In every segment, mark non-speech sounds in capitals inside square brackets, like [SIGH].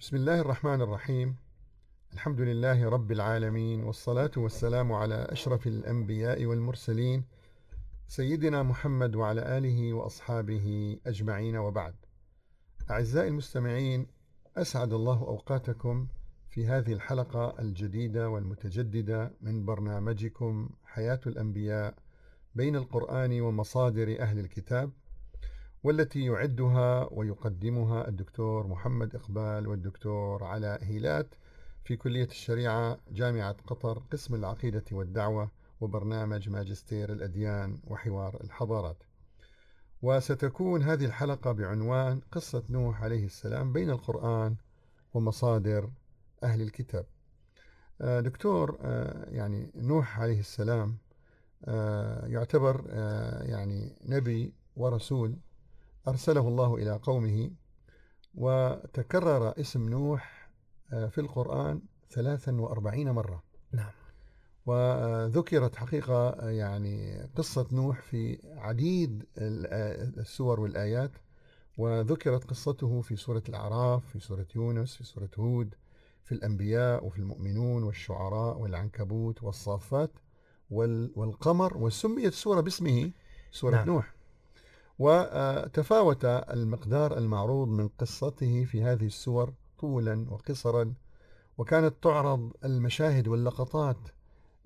بسم الله الرحمن الرحيم. الحمد لله رب العالمين والصلاة والسلام على أشرف الأنبياء والمرسلين سيدنا محمد وعلى آله وأصحابه أجمعين وبعد. أعزائي المستمعين أسعد الله أوقاتكم في هذه الحلقة الجديدة والمتجددة من برنامجكم حياة الأنبياء بين القرآن ومصادر أهل الكتاب. والتي يعدها ويقدمها الدكتور محمد إقبال والدكتور علاء هيلات في كلية الشريعة جامعة قطر قسم العقيدة والدعوة وبرنامج ماجستير الأديان وحوار الحضارات. وستكون هذه الحلقة بعنوان قصة نوح عليه السلام بين القرآن ومصادر أهل الكتاب. آه، دكتور آه، يعني نوح عليه السلام آه، يعتبر يعني نبي ورسول أرسله الله إلى قومه وتكرر اسم نوح آه، في القرآن 43 مرة. نعم. وذكرت حقيقة آه، يعني قصة نوح في عديد السور والآيات وذكرت قصته في سورة الأعراف في سورة يونس في سورة هود في الأنبياء وفي المؤمنون والشعراء والعنكبوت والصافات والقمر وسميت السورة باسمه سورة نعم. نوح. وتفاوت المقدار المعروض من قصته في هذه السور طولا وقصرا وكانت تعرض المشاهد واللقطات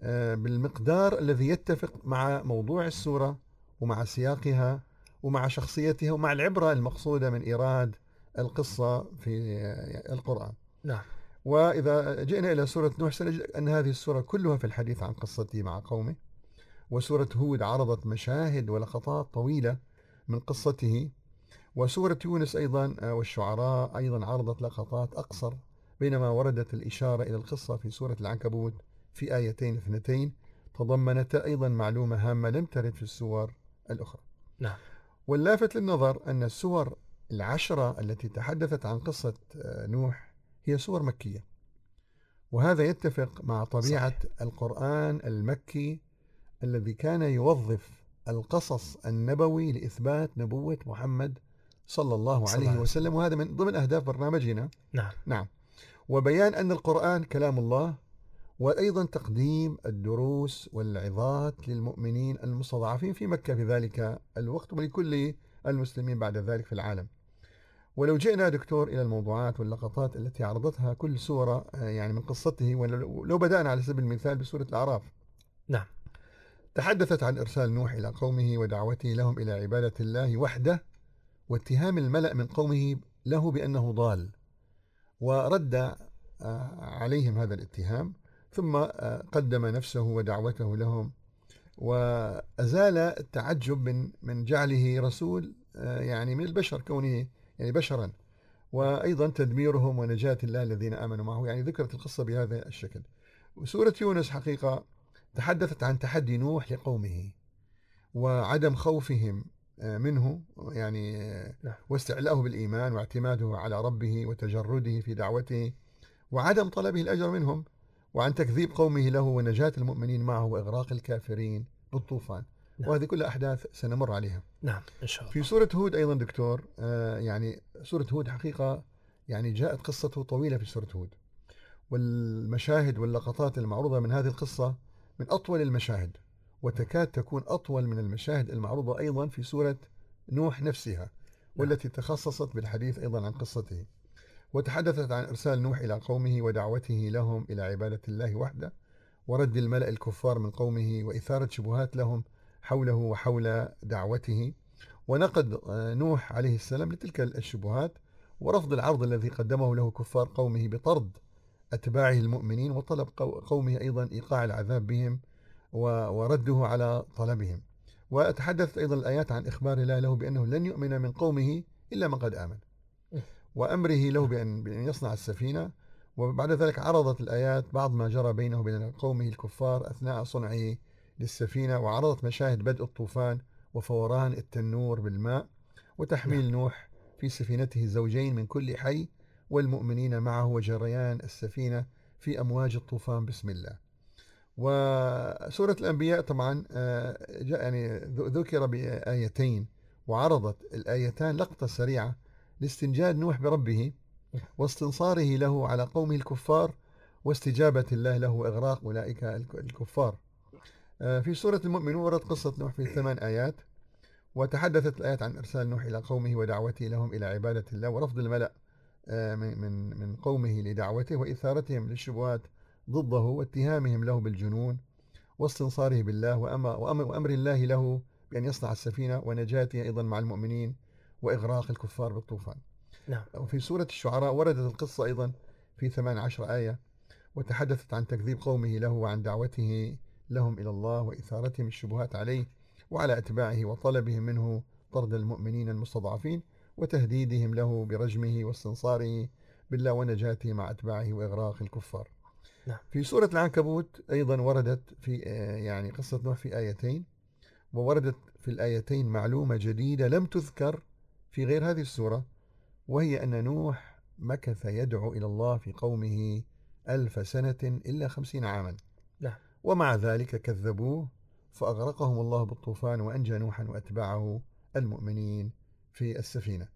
آه، بالمقدار الذي يتفق مع موضوع السورة ومع سياقها ومع شخصيتها ومع العبرة المقصودة من إيراد القصة في آه، القرآن. نعم. وإذا جئنا إلى سورة نوح سنجد أن هذه السورة كلها في الحديث عن قصته مع قومه وسورة هود عرضت مشاهد ولقطات طويلة من قصته. وسورة يونس أيضا آه، والشعراء أيضا عرضت لقطات أقصر بينما وردت الإشارة إلى القصة في سورة العنكبوت في آيتين اثنتين. تضمنت أيضا معلومة هامة لم ترد في السور الأخرى. نعم. واللافت للنظر أن السور العشرة التي تحدثت عن قصة آه، نوح هي سور مكية. وهذا يتفق مع طبيعة صحيح. القرآن المكي الذي كان يوظف القصص النبوي لإثبات نبوة محمد صلى الله عليه. وسلم. وهذا من ضمن أهداف برنامجنا. نعم. نعم. وبيان أن القرآن كلام الله وأيضا تقديم الدروس والعظات للمؤمنين المستضعفين في مكة في ذلك الوقت ولكل المسلمين بعد ذلك في العالم. ولو جئنا دكتور إلى الموضوعات واللقطات التي عرضتها كل سورة آه، يعني من قصته ولو بدأنا على سبيل المثال بسورة الأعراف. نعم. تحدثت عن إرسال نوح إلى قومه ودعوته لهم إلى عبادة الله وحده واتهام الملأ من قومه له بأنه ضال ورد آه، عليهم هذا الاتهام ثم آه، قدم نفسه ودعوته لهم وأزال التعجب من من جعله رسول آه، يعني من البشر كونه يعني بشرا وأيضا تدميرهم ونجاة الله الذين آمنوا معه يعني ذكرت القصة بهذا الشكل. وسورة يونس حقيقة تحدثت عن تحدي نوح لقومه وعدم خوفهم آه، منه يعني آه، نعم. واستعلاءه بالإيمان واعتماده على ربه وتجرده في دعوته وعدم طلبه الأجر منهم وعن تكذيب قومه له ونجاة المؤمنين معه وإغراق الكافرين بالطوفان نعم. وهذه كلها أحداث سنمر عليها نعم إن شاء الله في سورة هود أيضا دكتور آه يعني سورة هود حقيقة يعني جاءت قصته طويلة في سورة هود والمشاهد واللقطات المعروضة من هذه القصة من أطول المشاهد وتكاد تكون أطول من المشاهد المعروضة أيضا في سورة نوح نفسها والتي تخصصت بالحديث أيضا عن قصته وتحدثت عن إرسال نوح إلى قومه ودعوته لهم إلى عبادة الله وحده ورد الملأ الكفار من قومه وإثارة شبهات لهم حوله وحول دعوته ونقد آه، نوح عليه السلام لتلك الشبهات ورفض العرض الذي قدمه له كفار قومه بطرد أتباعه المؤمنين وطلب قومه أيضا إيقاع العذاب بهم ورده على طلبهم. وتحدثت أيضا الآيات عن إخبار الله له بأنه لن يؤمن من قومه إلا من قد آمن. وأمره له بأن, يصنع السفينة. وبعد ذلك عرضت الآيات بعض ما جرى بينه وبين قومه الكفار أثناء صنعه للسفينة وعرضت مشاهد بدء الطوفان وفوران التنور بالماء وتحميل نعم. نوح في سفينته زوجين من كل حي. والمؤمنين معه وجريان السفينة في أمواج الطوفان بسم الله. وسورة الأنبياء طبعا آه، يعني ذكر بآيتين وعرضت الآيتان لقطة سريعة لاستنجاد نوح بربه واستنصاره له على قومه الكفار واستجابة الله له وإغراق أولئك الكفار. آه، في سورة المؤمنون ورد قصة نوح في ثمان آيات وتحدثت الآيات عن إرسال نوح إلى قومه ودعوته لهم إلى عبادة الله ورفض الملأ آه، من من قومه لدعوته وإثارتهم للشبهات ضده واتهامهم له بالجنون واستنصاره بالله وأمر, وأمر الله له بأن يصنع السفينة ونجاته أيضا مع المؤمنين وإغراق الكفار بالطوفان. نعم. وفي سورة الشعراء وردت القصة أيضا في 18 آية وتحدثت عن تكذيب قومه له وعن دعوته لهم إلى الله وإثارتهم الشبهات عليه وعلى أتباعه وطلبهم منه طرد المؤمنين المستضعفين وتهديدهم له برجمه واستنصاره بالله ونجاته مع أتباعه وإغراق الكفار نعم. في سورة العنكبوت أيضا وردت في يعني قصة نوح في آيتين ووردت في الآيتين معلومة جديدة لم تذكر في غير هذه السورة وهي أن نوح مكث يدعو إلى الله في قومه ألف سنة إلا خمسين عاما نعم. ومع ذلك كذبوه فأغرقهم الله بالطوفان وأنجى نوحا وأتباعه المؤمنين في السفينة.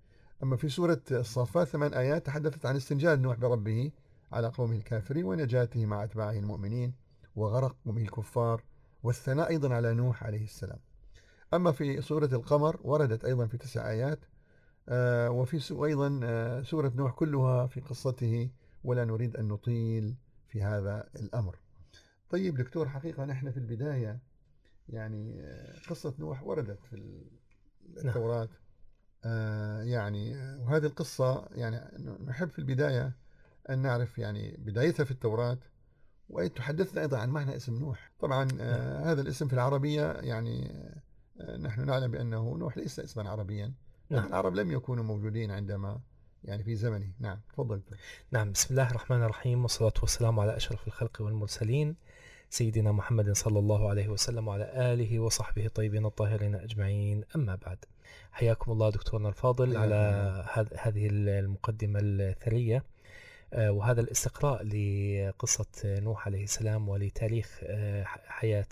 أما في سورة الصافات ثمان آيات تحدثت عن استنجاد نوح بربه على قومه الكافرين ونجاته مع أتباعه المؤمنين وغرق قومه الكفار والثناء أيضا على نوح عليه السلام. أما في سورة القمر وردت أيضا في تسع آيات آه وفي أيضا آه سورة نوح كلها في قصته ولا نريد أن نطيل في هذا الأمر. طيب دكتور حقيقة نحن في البداية يعني آه، قصة نوح وردت في نعم. التوراة. آه يعني وهذه القصة يعني نحب في البداية أن نعرف يعني بدايتها في التوراة وأن تحدثنا أيضا عن معنى اسم نوح. طبعا آه نعم. هذا الاسم في العربية يعني آه نحن نعلم بأنه نوح ليس اسما عربيا. نعم. العرب لم يكونوا موجودين عندما يعني في زمنه. نعم تفضل. نعم بسم الله الرحمن الرحيم والصلاة والسلام على أشرف الخلق والمرسلين سيدنا محمد صلى الله عليه وسلم وعلى آله وصحبه الطيبين الطاهرين أجمعين. أما بعد حياكم الله دكتورنا الفاضل على هذه المقدمة الثرية. آه، وهذا الاستقراء لقصة نوح عليه السلام ولتاريخ آه، حياة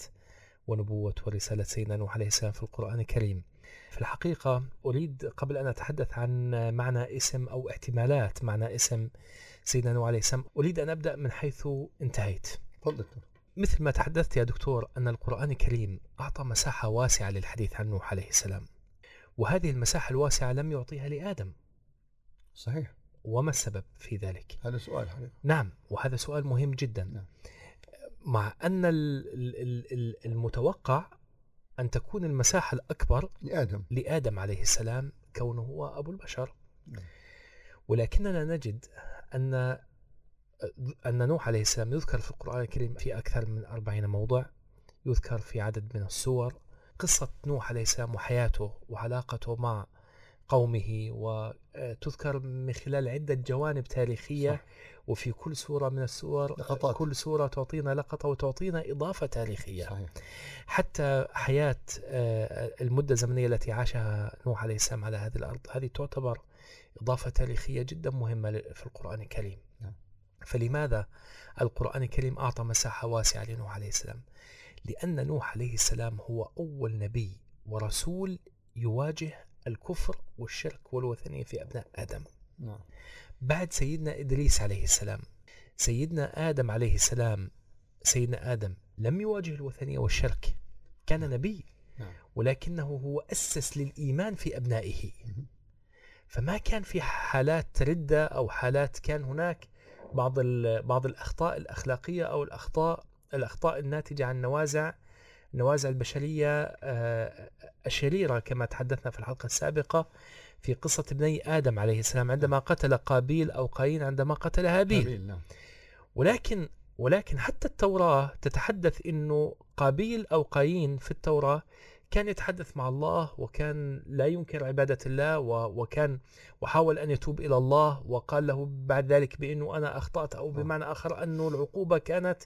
ونبوة ورسالة سيدنا نوح عليه السلام في القرآن الكريم. في الحقيقة أريد قبل أن أتحدث عن معنى اسم أو احتمالات معنى اسم سيدنا نوح عليه السلام. أريد أن أبدأ من حيث انتهيت. تفضل مثل ما تحدثت يا دكتور أن القرآن الكريم أعطى مساحة واسعة للحديث عن نوح عليه السلام. وهذه المساحة الواسعة لم يعطيها لآدم صحيح وما السبب في ذلك؟ هذا سؤال حقيقة نعم وهذا سؤال مهم جدا نعم. مع أن المتوقع أن تكون المساحة الأكبر لآدم لآدم عليه السلام كونه هو أبو البشر نعم. ولكننا نجد أن أن نوح عليه السلام يذكر في القرآن الكريم في أكثر من أربعين موضع يذكر في عدد من السور قصة نوح عليه السلام وحياته وعلاقته مع قومه وتذكر من خلال عدة جوانب تاريخية صح. وفي كل سورة من السور لقطات. كل سورة تعطينا لقطة وتعطينا إضافة تاريخية صحيح. حتى حياة آه، المدة الزمنية التي عاشها نوح عليه السلام على هذه الأرض هذه تعتبر إضافة تاريخية جدا مهمة في القرآن الكريم نعم. فلماذا القرآن الكريم أعطى مساحة واسعة لنوح عليه السلام لأن نوح عليه السلام هو أول نبي ورسول يواجه الكفر والشرك والوثنية في أبناء آدم نعم. بعد سيدنا إدريس عليه السلام سيدنا آدم عليه السلام سيدنا آدم لم يواجه الوثنية والشرك كان نعم. نبي نعم. ولكنه هو أسس للإيمان في أبنائه فما كان في حالات ردة أو حالات كان هناك بعض بعض الأخطاء الأخلاقية أو الأخطاء الأخطاء الناتجة عن نوازع النوازع البشرية آه، الشريرة كما تحدثنا في الحلقة السابقة في قصة ابني آدم عليه السلام عندما قتل قابيل أو قايين عندما قتل هابيل نعم. ولكن ولكن حتى التوراة تتحدث أنه قابيل أو قايين في التوراة كان يتحدث مع الله وكان لا ينكر عبادة الله وكان وحاول أن يتوب إلى الله وقال له بعد ذلك بأنه أنا أخطأت أو نعم. بمعنى آخر أنه العقوبة كانت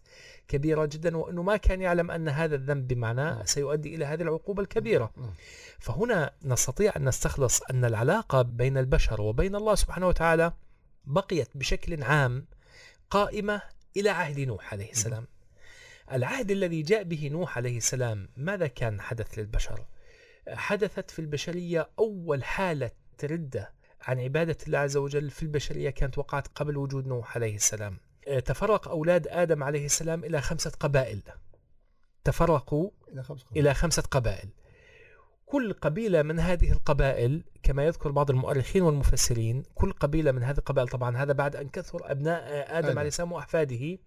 كبيرة جدا وأنه ما كان يعلم أن هذا الذنب بمعناه نعم. سيؤدي إلى هذه العقوبة الكبيرة. فهنا نستطيع أن نستخلص أن العلاقة بين البشر وبين الله سبحانه وتعالى بقيت بشكل عام قائمة إلى عهد نوح عليه السلام. العهد الذي جاء به نوح عليه السلام ماذا كان حدث للبشر حدثت في البشرية أول حالة ردة عن عبادة الله عز وجل في البشرية كانت وقعت قبل وجود نوح عليه السلام آه، تفرق أولاد آدم عليه السلام إلى خمسة قبائل تفرقوا إلى خمس قرون. إلى خمسة قبائل كل قبيلة من هذه القبائل كما يذكر بعض المؤرخين والمفسرين كل قبيلة من هذه القبائل طبعا هذا بعد أن كثر أبناء آدم آدم. عليه السلام وأحفاده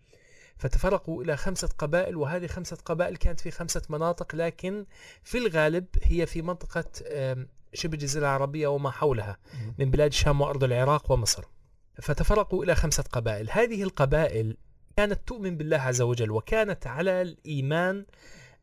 فتفرقوا إلى خمسة قبائل وهذه خمسة قبائل كانت في خمسة مناطق لكن في الغالب هي في منطقة شبه الجزيرة العربية وما حولها. من بلاد الشام وأرض العراق ومصر فتفرقوا إلى خمسة قبائل هذه القبائل كانت تؤمن بالله عز وجل وكانت على الإيمان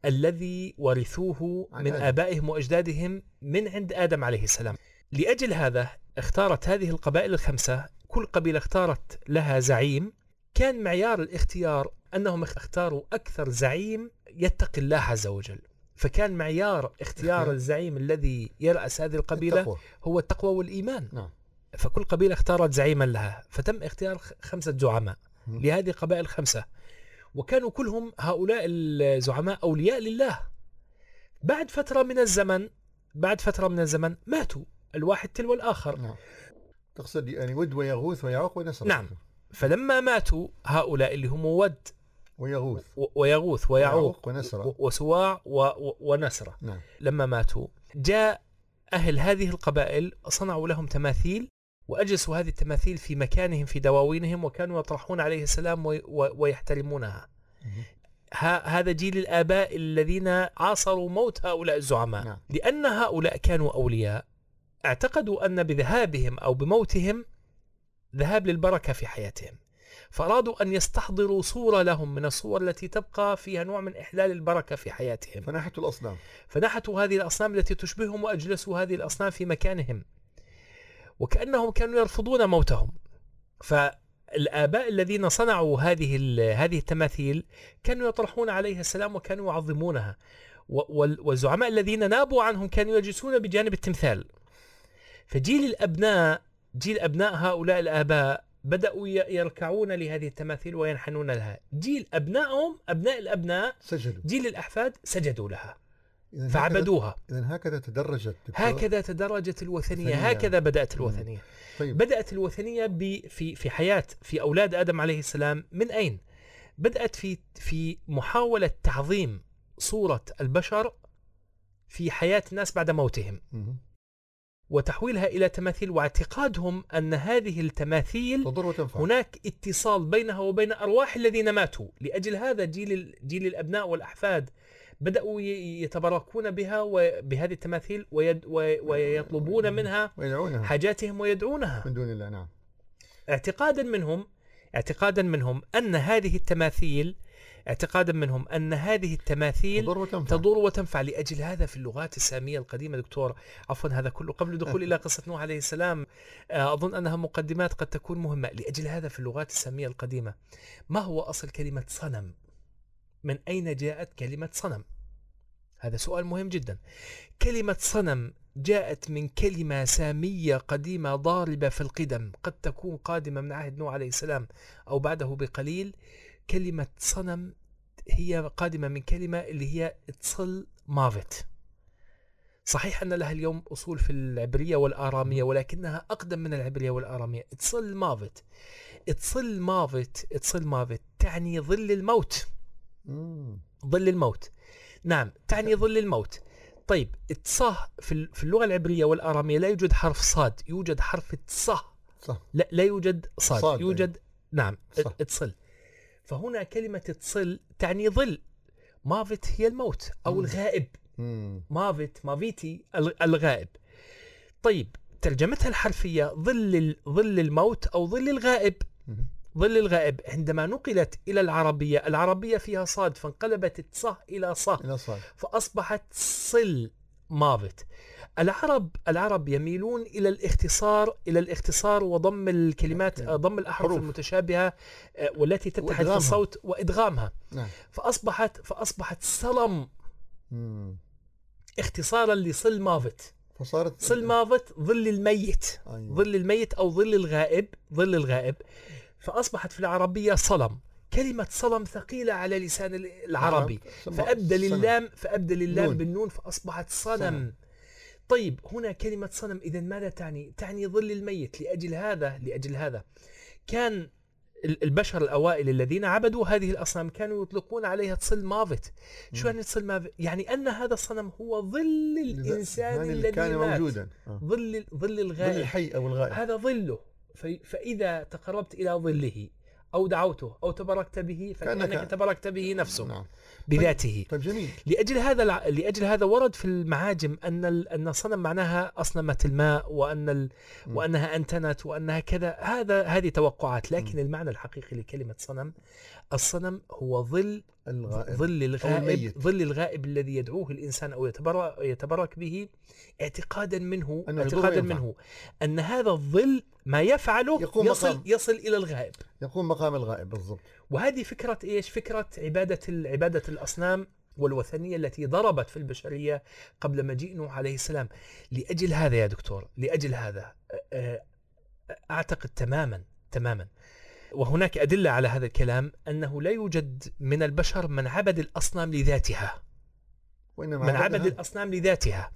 الذي ورثوه من. آبائهم وأجدادهم من عند آدم عليه السلام لأجل هذا اختارت هذه القبائل الخمسة كل قبيلة اختارت لها زعيم كان معيار الاختيار أنهم اختاروا أكثر زعيم يتقي الله عز وجل. فكان معيار اختيار اختيار. الزعيم الذي يرأس هذه القبيلة التقوى. هو التقوى والإيمان. نعم. فكل قبيلة اختارت زعيما لها. فتم اختيار خمسة زعماء. لهذه القبائل الخمسة. وكانوا كلهم هؤلاء الزعماء أولياء لله. بعد فترة من الزمن بعد فترة من الزمن ماتوا. الواحد تلو الآخر. نعم. تقصد يعني ود ويغوث ويعوق ونسر. نعم. فلما ماتوا هؤلاء اللي هم ود ويغوث. و- ويغوث ويعوق ونسر و- وسواع و- و- ونسرة. نعم. لما ماتوا جاء أهل هذه القبائل صنعوا لهم تماثيل وأجلسوا هذه التماثيل في مكانهم في دواوينهم وكانوا يطرحون عليه السلام ويحترمونها. هذا جيل الآباء الذين عاصروا موت هؤلاء الزعماء. نعم. لأن هؤلاء كانوا أولياء اعتقدوا أن بذهابهم أو بموتهم ذهاب للبركة في حياتهم. فأرادوا أن يستحضروا صورة لهم من الصور التي تبقى فيها نوع من إحلال البركة في حياتهم. فنحتوا الأصنام. فنحتوا هذه الأصنام التي تشبههم وأجلسوا هذه الأصنام في مكانهم. وكأنهم كانوا يرفضون موتهم. فالآباء الذين صنعوا هذه هذه التماثيل كانوا يطرحون عليها السلام وكانوا يعظمونها. والزعماء الذين نابوا عنهم كانوا يجلسون بجانب التمثال. فجيل الأبناء جيل أبناء هؤلاء الآباء بدأوا يركعون لهذه التماثيل وينحنون لها. جيل أبنائهم أبناء الأبناء سجلوا. جيل الأحفاد سجدوا لها. إذن فعبدوها. اذا هكذا تدرجت دكتور. هكذا تدرجت الوثنية. الوثنية. هكذا بدأت الوثنية. طيب. بدأت الوثنية ب- في في حياة في أولاد آدم عليه السلام من أين؟ بدأت في في محاولة تعظيم صورة البشر في حياة الناس بعد موتهم. مم. وتحويلها إلى تماثيل واعتقادهم أن هذه التماثيل تضر وتنفع. هناك اتصال بينها وبين أرواح الذين ماتوا. لأجل هذا جيل جيل الأبناء والأحفاد بدأوا يتبركون بها وبهذه التماثيل ويد ويطلبون منها ويدعونها. حاجاتهم ويدعونها. من دون الله نعم. اعتقادا منهم اعتقادا منهم أن هذه التماثيل اعتقادا منهم أن هذه التماثيل تضر وتنفع. تضر وتنفع لأجل هذا في اللغات السامية القديمة. دكتور عفوا هذا كله قبل الدخول [LAUGHS] إلى قصة نوح عليه السلام آه، أظن أنها مقدمات قد تكون مهمة لأجل هذا في اللغات السامية القديمة. ما هو أصل كلمة صنم؟ من أين جاءت كلمة صنم؟ هذا سؤال مهم جدا. كلمة صنم جاءت من كلمة سامية قديمة ضاربة في القدم قد تكون قادمة من عهد نوح عليه السلام أو بعده بقليل. كلمة صنم هي قادمة من كلمة اللي هي تصل مافت صحيح أن لها اليوم أصول في العبرية والآرامية ولكنها أقدم من العبرية والآرامية. تصل مافت تصل مافت تصل مافت تعني ظل الموت. ظل الموت. نعم تعني ظل الموت. طيب التصه في ال- في اللغة العبرية والآرامية لا يوجد حرف صاد يوجد حرف تصه صح. لا لا يوجد صاد, صاد، يوجد نعم صح. اتصل. فهنا كلمة تصل تعني ظل. مافت هي الموت أو مم. الغائب. مم. مافت مافيتي ال- الغائب. طيب ترجمتها الحرفية ظل ظل الموت أو ظل الغائب. مم. ظل الغائب عندما نقلت إلى العربية العربية فيها صاد فانقلبت التصه إلى صه إلى صاد. فأصبحت صل مافت العرب العرب يميلون إلى الاختصار إلى الاختصار وضم الكلمات. آه، ضم الأحرف حروف. المتشابهة آه، والتي تتحد في. الصوت وإدغامها نعم فأصبحت صلم مم. اختصارا لصل مافت فصارت صل مافت ظل الميت أيوة. ظل الميت أو ظل الغائب ظل الغائب فأصبحت في العربية صلم كلمة صلم ثقيلة على لسان ال- العربي صنم. اللام فأبدل اللام نون. بالنون فأصبحت صنم صنم. طيب هنا كلمة صنم إذا ماذا تعني؟ تعني ظل الميت لأجل هذا لأجل هذا كان ال- البشر الأوائل الذين عبدوا هذه الأصنام كانوا يطلقون عليها تصل مافت شو. يعني تصل مافت؟ يعني أن هذا الصنم هو ظل الإنسان يعني الذي كان مات موجودا آه. ظل ظل ظل الغائب الحي أو الغائب هذا ظله فإذا تقربت إلى ظله أو دعوته أو تبركت به فكأنك كأنك- تبركت به نفسه نعم. بذاته. طيب جميل. لأجل هذا لأجل هذا ورد في المعاجم أن ال- أن الصنم معناها أصنمت الماء وأن ال. وأنها أنتنت وأنها كذا. هذا هذه توقعات لكن المعنى الحقيقي لكلمة صنم الصنم هو ظل الغائب ظل الغائب. ظل الغائب الذي يدعوه الإنسان أو يتبرك يتبرك به اعتقادا منه أنه اعتقادا. منه أن هذا الظل ما يفعله يقوم يصل مقام. يصل إلى الغائب يقوم مقام الغائب بالضبط وهذه فكرة إيش؟ فكرة عبادة عبادة الأصنام والوثنية التي ضربت في البشرية قبل مجيء نوح عليه السلام لأجل هذا يا دكتور لأجل هذا أعتقد تماما تماما وهناك أدلة على هذا الكلام أنه لا يوجد من البشر من عبد الأصنام لذاتها وإنما من عبد عبدها الأصنام لذاتها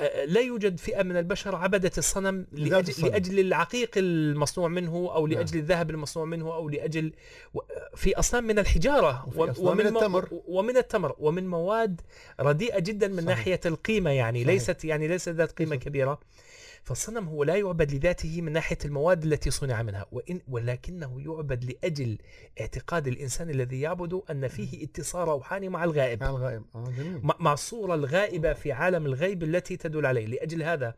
أ- لا يوجد فئة من البشر عبدت الصنم الصنم. لأجل العقيق المصنوع منه أو نعم. لاجل الذهب المصنوع منه أو لأجل و- في أصنام من الحجارة وفي و- أصنام من التمر. ومن التمر ومن مواد رديئة جدا من صحيح. ناحية القيمة يعني صحيح. ليست يعني ليست ذات قيمة ليست. كبيرة فالصنم هو لا يعبد لذاته من ناحية المواد التي صنع منها وإن ولكنه يعبد لأجل اعتقاد الإنسان الذي يعبد أن فيه اتصال روحاني مع الغائب. مع الغائب. آه جميل. مع- الصورة الغائبة في عالم الغيب التي تدل عليه. لأجل هذا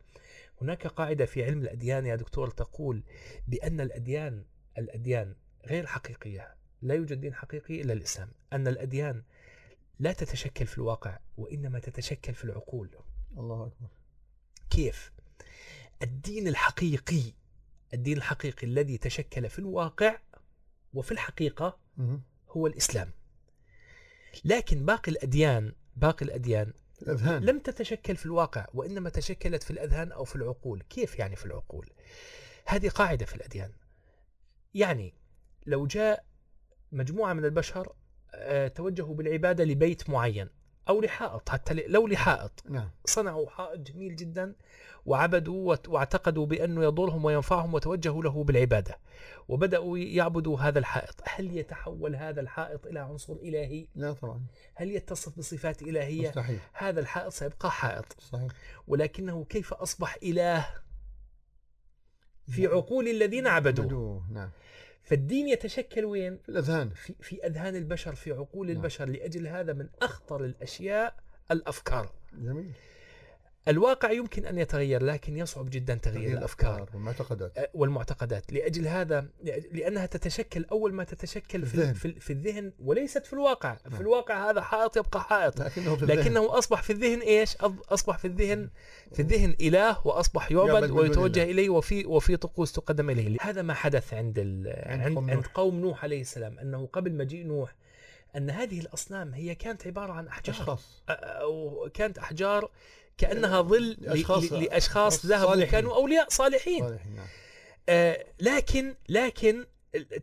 هناك قاعدة في علم الأديان يا دكتور تقول بأن الأديان الأديان غير حقيقية لا يوجد دين حقيقي إلا الإسلام. أن الأديان لا تتشكل في الواقع وإنما تتشكل في العقول. الله أكبر. كيف؟ الدين الحقيقي الدين الحقيقي الذي تشكل في الواقع وفي الحقيقة. هو الإسلام لكن باقي الأديان باقي الأديان الأذهان لم تتشكل في الواقع وإنما تشكلت في الأذهان أو في العقول، كيف يعني في العقول؟ هذه قاعدة في الأديان. يعني لو جاء مجموعة من البشر آه، توجهوا بالعبادة لبيت معين أو لحائط حتى لو لحائط. نعم. صنعوا حائط جميل جدا وعبدوا واعتقدوا بأنه يضرهم وينفعهم وتوجهوا له بالعبادة. وبدأوا يعبدوا هذا الحائط، هل يتحول هذا الحائط إلى عنصر إلهي؟ لا طبعا. هل يتصف بصفات إلهية؟ مستحيل. هذا الحائط سيبقى حائط. صحيح. ولكنه كيف أصبح إله؟ في نعم. عقول الذين عبدوه. عبدوه نعم. فالدين يتشكل وين؟ في الأذهان في, في أذهان البشر في عقول نعم. البشر لأجل هذا من أخطر الأشياء الأفكار جميل الواقع يمكن أن يتغير لكن يصعب جدا تغيير الأفكار والمعتقدات أه، والمعتقدات لأجل هذا لأنها تتشكل أول ما تتشكل في, الذهن. في, في الذهن وليست في الواقع في نعم. الواقع هذا حائط يبقى حائط لكنه في الذهن لكنه أصبح في الذهن إيش؟ أصبح في الذهن في الذهن إله وأصبح يعبد ويتوجه. إليه وفي وفي طقوس تقدم إليه، هذا ما حدث عند ال- عند عند قوم عند نوح. قوم نوح عليه السلام أنه قبل مجيء نوح أن هذه الأصنام هي كانت عبارة عن أحجار أشخاص كانت أحجار كأنها ظل لأشخاص- لأشخاص أشخاص ذهبوا صالحين. كانوا اولياء صالحين صالحين نعم آه، لكن لكن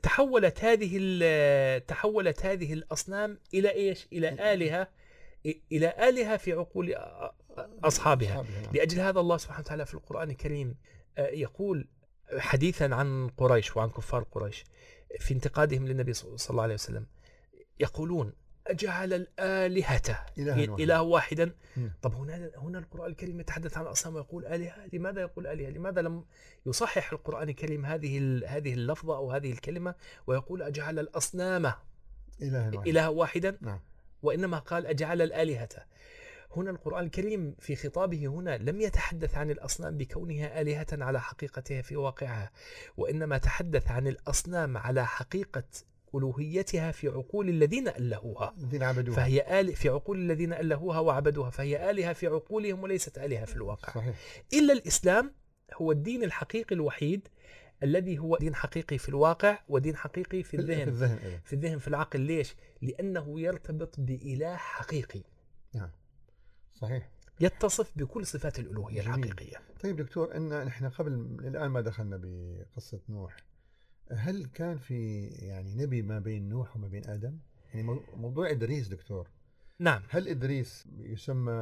تحولت هذه تحولت هذه الأصنام إلى إيش؟ إلى آلهة إلى آلهة في عقول أصحابها نعم. لأجل هذا الله سبحانه وتعالى في القرآن الكريم آه، يقول حديثا عن قريش وعن كفار قريش في انتقادهم للنبي صلى الله عليه وسلم يقولون أجعل الآلهة إلها واحدا. إله واحدا. طب هنا هنا القرآن الكريم يتحدث عن الأصنام ويقول آلهة لماذا يقول آلهة؟ لماذا لم يصحح القرآن الكريم هذه هذه اللفظة أو هذه الكلمة؟ ويقول أجعل الأصنام إله واحد إله واحدا. نعم. وإنما قال أجعل الآلهة. هنا القرآن الكريم في خطابه هنا لم يتحدث عن الأصنام بكونها آلهة على حقيقتها في واقعها وإنما تحدث عن الأصنام على حقيقة ألوهيتها في عقول الذين ألهوها. الذين عبدوها. فهي آل في عقول الذين ألهوها وعبدوها. فهي آلهة في عقولهم وليست آلهة في الواقع. صحيح. إلا الإسلام هو الدين الحقيقي الوحيد الذي هو دين حقيقي في الواقع ودين حقيقي في في الذهن. الذهن أيضا. في الذهن في العقل. ليش؟ لأنه يرتبط بإله حقيقي. صحيح. يتصف بكل صفات الألوهية جميل. الحقيقية. طيب دكتور إن نحن قبل الآن ما دخلنا بقصة نوح. هل كان في يعني نبي ما بين نوح وما بين آدم؟ يعني مو- موضوع إدريس دكتور. نعم. هل إدريس يسمى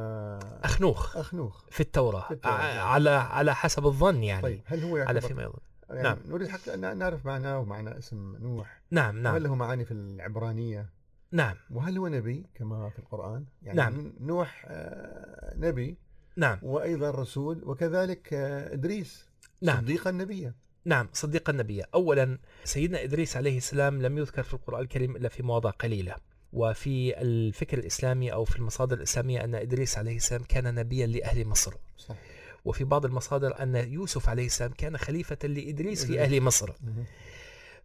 أخنوخ أخنوخ في التوراة, في التوراة، نعم. على على حسب الظن يعني. طيب هل هو على فيما يظن. يعني نعم. نريد حتى أن نعرف معناه ومعنى اسم نوح. نعم نعم. هل له معاني في العبرانية؟ نعم. وهل هو نبي كما في القرآن؟ يعني نعم. نوح آه، نبي. نعم. وأيضا رسول وكذلك آه، إدريس نعم. صديقا نبيا. نعم صديق النبي. أولا سيدنا إدريس عليه السلام لم يذكر في القرآن الكريم إلا في مواضع قليلة. وفي الفكر الإسلامي أو في المصادر الإسلامية أن إدريس عليه السلام كان نبيا لأهل مصر. صح وفي بعض المصادر أن يوسف عليه السلام كان خليفة لإدريس في. أهل مصر.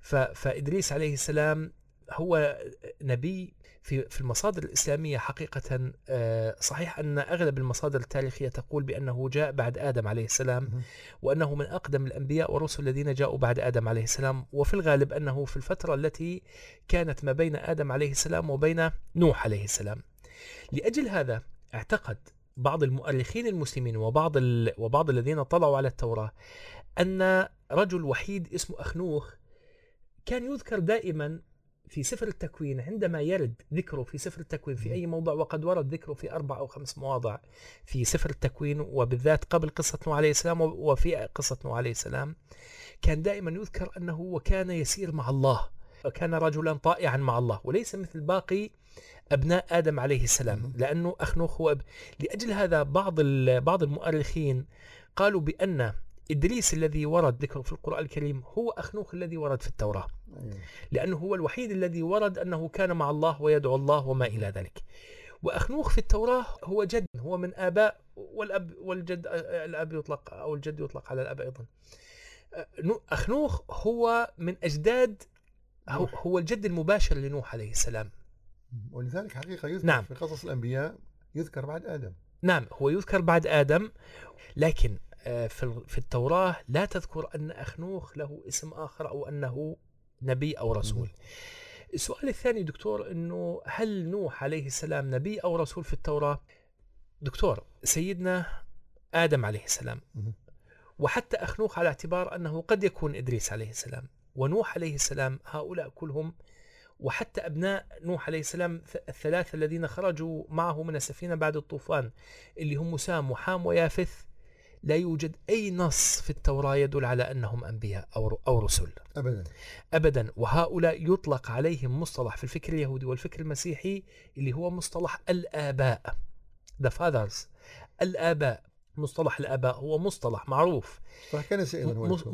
ف- فإدريس عليه السلام هو نبي في في المصادر الإسلامية حقيقة آه، صحيح أن أغلب المصادر التاريخية تقول بأنه جاء بعد آدم عليه السلام. وأنه من أقدم الأنبياء والرسل الذين جاءوا بعد آدم عليه السلام وفي الغالب أنه في الفترة التي كانت ما بين آدم عليه السلام وبين نوح عليه السلام لأجل هذا اعتقد بعض المؤرخين المسلمين وبعض ال... وبعض الذين طلعوا على التوراة أن رجل وحيد اسمه أخنوخ كان يذكر دائما في سفر التكوين عندما يرد ذكره في سفر التكوين في أي موضع وقد ورد ذكره في أربع أو خمس مواضع في سفر التكوين وبالذات قبل قصة نوح عليه السلام وفي قصة نوح عليه السلام كان دائما يذكر أنه وكان يسير مع الله وكان رجلا طائعا مع الله وليس مثل باقي أبناء آدم عليه السلام. لأنه أخنوخ هو أب... لأجل هذا بعض ال... بعض المؤرخين قالوا بأن إدريس الذي ورد ذكره في القرآن الكريم هو أخنوخ الذي ورد في التوراة. أيوة. لأنه هو الوحيد الذي ورد أنه كان مع الله ويدعو الله وما إلى ذلك. وأخنوخ في التوراة هو جد هو من آباء والأب والجد الأب يطلق أو الجد يطلق على الأب أيضا. نو- أخنوخ هو من أجداد هو, الجد المباشر لنوح عليه السلام. ولذلك حقيقة يذكر نعم. في قصص الأنبياء يذكر بعد آدم. نعم هو يذكر بعد آدم لكن في ال- في التوراة لا تذكر أن أخنوخ له اسم آخر أو أنه نبي أو رسول. السؤال الثاني دكتور أنه هل نوح عليه السلام نبي أو رسول في التوراة؟ دكتور سيدنا آدم عليه السلام. وحتى أخنوخ على اعتبار أنه قد يكون إدريس عليه السلام. ونوح عليه السلام هؤلاء كلهم وحتى أبناء نوح عليه السلام الثلاثة الذين خرجوا معه من السفينة بعد الطوفان اللي هم سام وحام ويافث لا يوجد أي نص في التوراة يدل على أنهم أنبياء أو أو رسل. أبدا. ابدا. وهؤلاء يطلق عليهم مصطلح في الفكر اليهودي والفكر المسيحي اللي هو مصطلح الآباء. The fathers. الآباء. مصطلح الآباء هو مصطلح معروف.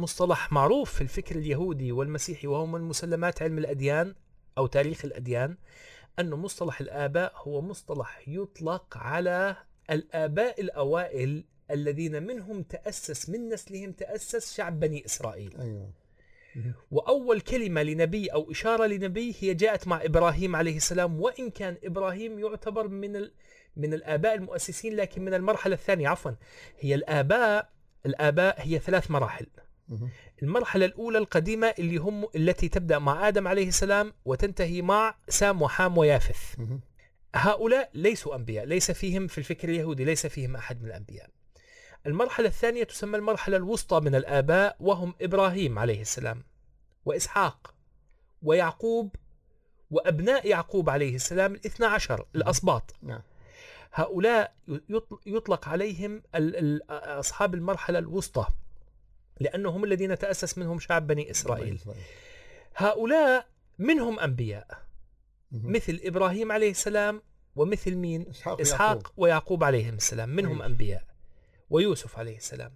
مصطلح معروف في الفكر اليهودي والمسيحي وهو من مسلمات علم الأديان أو تاريخ الأديان أن مصطلح الآباء هو مصطلح يطلق على الآباء الأوائل الذين منهم تأسس من نسلهم تأسس شعب بني إسرائيل. أيوة. وأول كلمة لنبي أو إشارة لنبي هي جاءت مع إبراهيم عليه السلام وإن كان إبراهيم يعتبر من ال... من الآباء المؤسسين لكن من المرحلة الثانية عفوا هي الآباء الآباء هي ثلاث مراحل. المرحلة الأولى القديمة اللي هم التي تبدأ مع آدم عليه السلام وتنتهي مع سام وحام ويافث. هؤلاء ليسوا أنبياء ليس فيهم في الفكر اليهودي ليس فيهم أحد من الأنبياء. المرحلة الثانية تسمى المرحلة الوسطى من الآباء وهم إبراهيم عليه السلام وإسحاق ويعقوب وأبناء يعقوب عليه السلام الاثنى عشر الأسباط. نعم. هؤلاء يطل- يطلق عليهم أصحاب المرحلة الوسطى لأنهم الذين تأسس منهم شعب بني إسرائيل. هؤلاء منهم أنبياء. مثل إبراهيم عليه السلام ومثل مين؟ إسحاق إسحاق ويعقوب. عليهم السلام. منهم كويس. أنبياء. ويوسف عليه السلام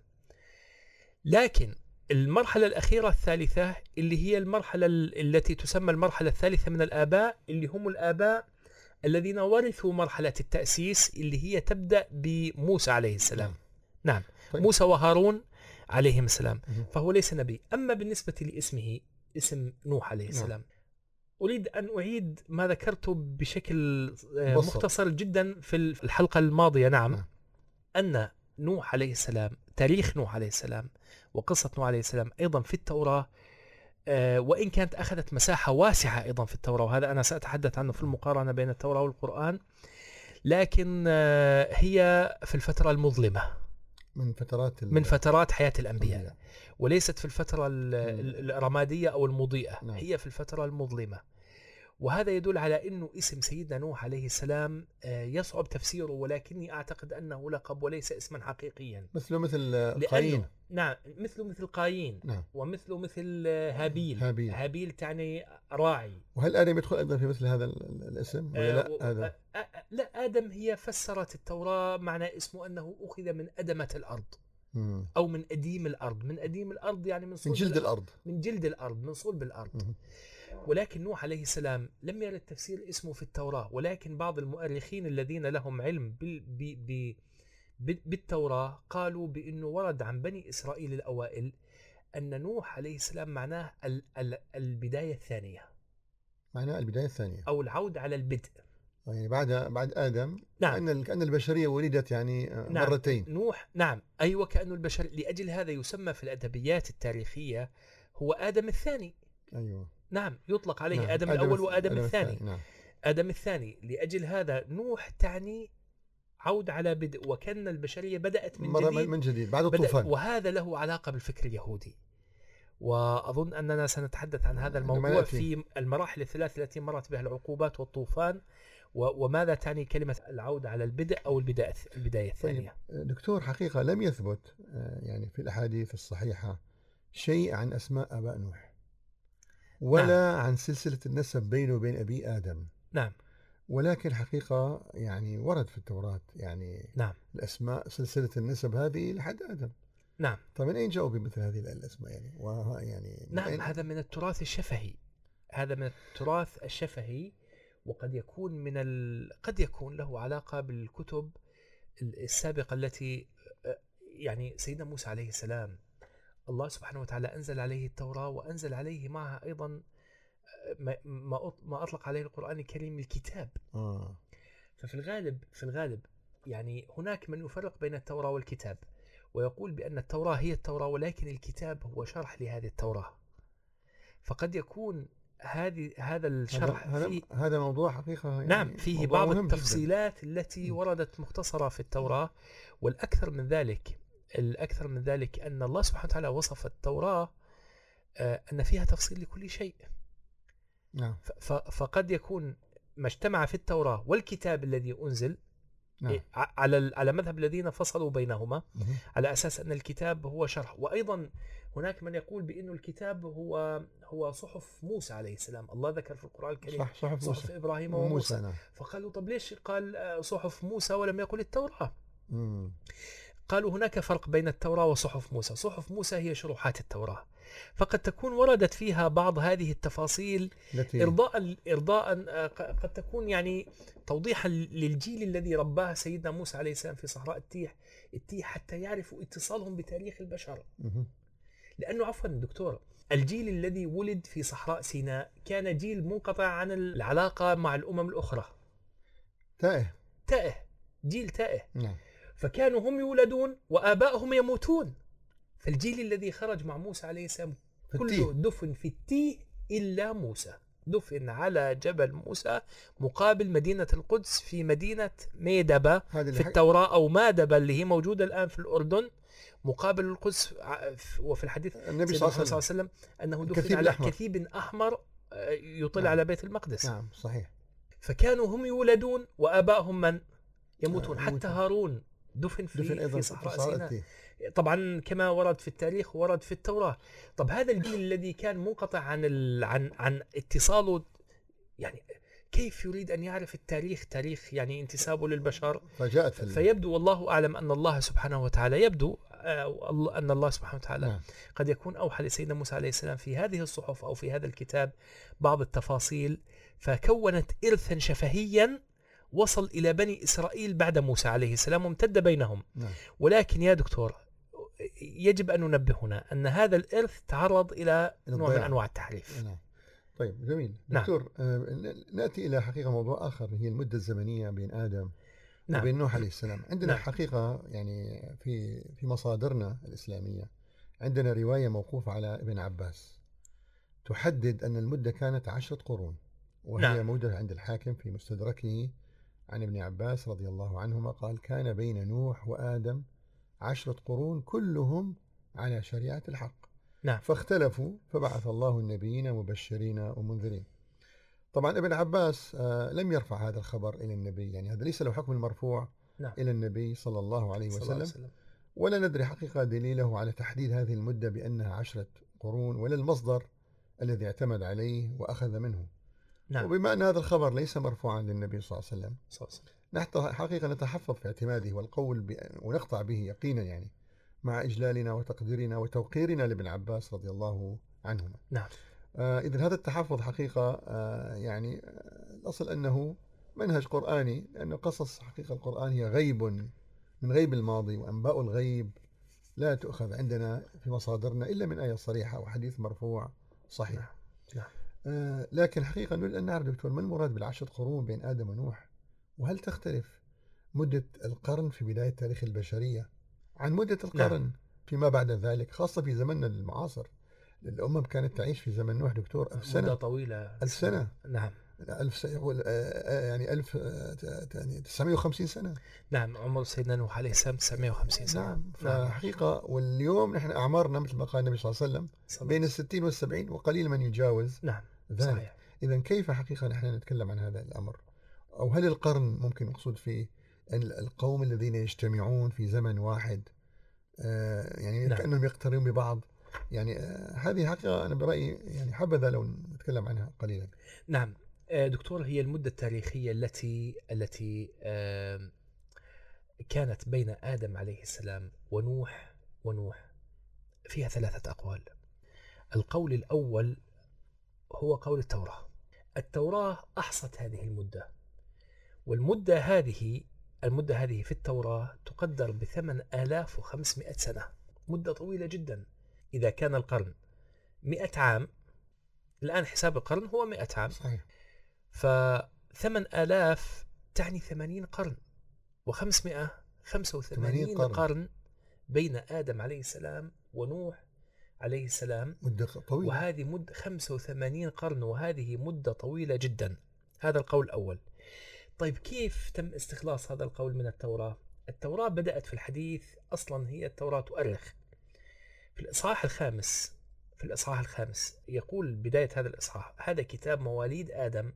لكن المرحلة الأخيرة الثالثة اللي هي المرحلة ال- التي تسمى المرحلة الثالثة من الآباء اللي هم الآباء الذين ورثوا مرحلة التأسيس اللي هي تبدأ بموسى عليه السلام نعم طيب. موسى وهارون عليهم السلام. فهو ليس نبي أما بالنسبة لاسمه اسم نوح عليه نعم. السلام أريد أن أعيد ما ذكرته بشكل آه،. مختصر جدا في الحلقة الماضية نعم نعم. أن نوح عليه السلام تاريخ نوح عليه السلام وقصة نوح عليه السلام أيضا في التوراة آه، وإن كانت أخذت مساحة واسعة أيضا في التوراة وهذا أنا سأتحدث عنه في المقارنة بين التوراة والقرآن لكن آه، هي في الفترة المظلمة من فترات من فترات حياة الأنبياء. وليست في الفترة ال- ال- الرمادية أو المضيئة نعم. هي في الفترة المظلمة وهذا يدل على إنه اسم سيدنا نوح عليه السلام آه، يصعب تفسيره ولكني أعتقد أنه لقب وليس اسما حقيقيا. مثله مثل قايين نعم مثله مثل قايين نعم. ومثله مثل آه، هابيل. هابيل. هابيل تعني راعي. وهل آدم يدخل أيضا في مثل هذا ال- ال- الاسم ولا آه، لا؟ آه، لا آدم هي فسرت التوراة معنى اسمه أنه أخذ من أدمة الأرض مم. أو من أديم الأرض. من أديم الأرض يعني من من صلب جلد الأرض. من جلد الأرض من صلب الأرض. مم. ولكن نوح عليه السلام لم يرد تفسير اسمه في التوراة ولكن بعض المؤرخين الذين لهم علم بال ب ب ب- بالتوراة قالوا بأنه ورد عن بني إسرائيل الأوائل أن نوح عليه السلام معناه ال ال البداية الثانية. معناه البداية الثانية. أو العودة على البدء. يعني بعد بعد آدم. نعم. كأن كأن البشرية ولدت يعني آه، نعم. مرتين. نوح نعم. أيوة كأنه البشر لأجل هذا يسمى في الأدبيات التاريخية هو آدم الثاني. أيوه. نعم يطلق عليه نعم. آدم الأول الث- وآدم الثاني. نعم. آدم الثاني لأجل هذا نوح تعني عود على بدء وكأن البشرية بدأت من مرة جديد من جديد بعد الطوفان. وهذا له علاقة بالفكر اليهودي. وأظن أننا سنتحدث عن هذا عندما الموضوع. في المراحل الثلاث التي مرت بها العقوبات والطوفان وماذا تعني كلمة العودة على البدء أو البداية البداية الثانية؟ دكتور حقيقة لم يثبت آه، يعني في الأحاديث الصحيحة شيء عن أسماء آباء نوح. ولا عن سلسلة النسب بينه وبين أبي آدم. نعم. ولكن حقيقة يعني ورد في التوراة يعني نعم. الأسماء سلسلة النسب هذه لحد آدم. نعم. طيب من أين جاءوا بمثل هذه الأسماء يعني؟ وها يعني من نعم أين- هذا من التراث الشفهي. هذا من التراث الشفهي وقد يكون من ال... قد يكون له علاقة بالكتب السابقة التي يعني سيدنا موسى عليه السلام الله سبحانه وتعالى أنزل عليه التوراة وأنزل عليه معها أيضا ما- ما أط- ما أطلق عليه القرآن الكريم الكتاب آه ففي الغالب في الغالب يعني هناك من يفرق بين التوراة والكتاب ويقول بأن التوراة هي التوراة ولكن الكتاب هو شرح لهذه التوراة فقد يكون هذه هذا الشرح هذا, في هذا موضوع حقيقة يعني نعم فيه بعض مهم جداً. التفصيلات التي. وردت مختصرة في التوراة والأكثر من ذلك الأكثر من ذلك أن الله سبحانه وتعالى وصف التوراة آه، أن فيها تفصيل لكل شيء. نعم. فقد يكون ما اجتمع في التوراة والكتاب الذي أنزل نعم. إيه، على على مذهب الذين فصلوا بينهما مهم. على أساس أن الكتاب هو شرح. وأيضا هناك من يقول بانه الكتاب هو هو صحف موسى عليه السلام. الله ذكر في القرآن الكريم صح صحف صحف موسى. إبراهيم وموسى. وموسى نعم. فقالوا طب ليش قال آه، صحف موسى ولم يقل التوراة؟ مم. قالوا هناك فرق بين التوراة وصحف موسى. صحف موسى هي شروحات التوراة. فقد تكون وردت فيها بعض هذه التفاصيل التي إرضاء إرضاء آه، قد تكون يعني توضيحا للجيل الذي رباه سيدنا موسى عليه السلام في صحراء التيه التيه حتى يعرفوا اتصالهم بتاريخ البشر. لأنه عفوا دكتور الجيل الذي ولد في صحراء سيناء كان جيل منقطع عن العلاقة مع الأمم الأخرى. تائه. تائه جيل تائه. نعم. فكانوا هم يولدون وآبائهم يموتون فالجيل الذي خرج مع موسى عليه السلام كله. دفن في التيه إلا موسى دفن على جبل موسى مقابل مدينة القدس في مدينة ميدبة في التوراة أو مادبة اللي هي موجودة الآن في الأردن مقابل القدس وفي الحديث النبي صلى الله عليه وسلم أنه دفن على الأحمر. كثيب أحمر آه، يطل نعم. على بيت المقدس نعم صحيح فكانوا هم يولدون وآبائهم من يموتون آه، حتى. هارون دفن في, دفن أيضا في صحراء سيناء التيه. طبعا كما ورد في التاريخ ورد في التوراة طب هذا الجيل الذي كان منقطع عن ال... عن عن اتصاله يعني كيف يريد أن يعرف التاريخ تاريخ يعني انتسابه للبشر فجاءت في فيبدو والله أعلم أن الله سبحانه وتعالى يبدو آه، الله- أن الله سبحانه وتعالى نعم. قد يكون أوحى لسيدنا موسى عليه السلام في هذه الصحف أو في هذا الكتاب بعض التفاصيل فكونت ارثا شفهيا وصل إلى بني إسرائيل بعد موسى عليه السلام وامتد بينهم نعم ولكن يا دكتور يجب أن ننبه هنا أن هذا الإرث تعرض إلى إلى نوع من. أنواع التحريف نعم طيب جميل نعم. دكتور آه، ن- نأتي إلى حقيقة موضوع آخر هي المدة الزمنية بين آدم نعم وبين نوح عليه السلام عندنا نعم. حقيقة يعني في في مصادرنا الإسلامية عندنا رواية موقوفة على ابن عباس تحدد أن المدة كانت عشرة قرون وهي نعم. نعم. موجودة عند الحاكم في مستدركه عن ابن عباس رضي الله عنهما قال كان بين نوح وآدم عشرة قرون كلهم على شريعة الحق. نعم. فاختلفوا فبعث الله النبيين مبشرين ومنذرين. طبعا ابن عباس آه، لم يرفع هذا الخبر إلى النبي يعني هذا ليس له حكم المرفوع نعم. إلى النبي صلى الله عليه صلى الله عليه وسلم وسلم. ولا ندري حقيقة دليله على تحديد هذه المدة بأنها عشرة قرون ولا المصدر الذي اعتمد عليه وأخذ منه. نعم. وبما أن هذا الخبر ليس مرفوعا للنبي صلى الله عليه وسلم صلى الله عليه وسلم. نحن حقيقة نتحفظ في اعتماده والقول ب... ونقطع به يقينا يعني مع إجلالنا وتقديرنا وتوقيرنا لابن عباس رضي الله عنهما. نعم. آه إذا هذا التحفظ حقيقة آه يعني آه الأصل أنه منهج قرآني لأن قصص حقيقة القرآن هي غيب من غيب الماضي وأنباء الغيب لا تؤخذ عندنا في مصادرنا إلا من آية صريحة وحديث مرفوع صحيح. نعم. آه لكن حقيقة نريد أن نعرف دكتور ما المراد بالعشرة قرون بين آدم ونوح؟ وهل تختلف مدة القرن في بداية تاريخ البشرية عن مدة القرن نعم. فيما بعد ذلك خاصة في زمننا المعاصر؟ الأمم كانت تعيش في زمن نوح دكتور ألف مدة سنة طويلة. ألف سنة نعم. ألف سنة يقول آه، آه، يعني ألف آه، ت- يعني 950 سنة. نعم عمر سيدنا نوح عليه السلام 950 سنة. نعم فحقيقة واليوم نحن أعمارنا مثل ما قال النبي صلى الله عليه وسلم بين الستين والسبعين وقليل من يجاوز نعم ذلك. صحيح. إذا كيف حقيقة نحن نتكلم عن هذا الأمر؟ أو هل القرن ممكن مقصود فيه ال- القوم الذين يجتمعون في زمن واحد آه، يعني نعم. كأنهم يقترنون ببعض؟ يعني هذه حقيقة أنا برأيي يعني حبذا لو نتكلم عنها قليلا. نعم دكتور هي المدة التاريخية التي التي كانت بين آدم عليه السلام ونوح ونوح فيها ثلاثة أقوال. القول الأول هو قول التوراة. التوراة أحصت هذه المدة والمدة هذه المدة هذه في التوراة تقدر آلاف وخمسمائة سنة مدة طويلة جدا. إذا كان القرن مئة عام الآن حساب القرن هو مئة عام. صحيح. فثمن آلاف تعني ثمانين قرن وخمسمائة خمسة وثمانين 80 قرن. قرن بين آدم عليه السلام ونوح عليه السلام. مدة طويلة. وهذه مدة 85 قرن وهذه مدة طويلة جدا. هذا القول الأول. طيب كيف تم استخلاص هذا القول من التوراة؟ التوراة بدأت في الحديث أصلا هي التوراة تؤرخ. في الإصحاح الخامس في الإصحاح الخامس يقول بداية هذا الإصحاح هذا كتاب مواليد آدم.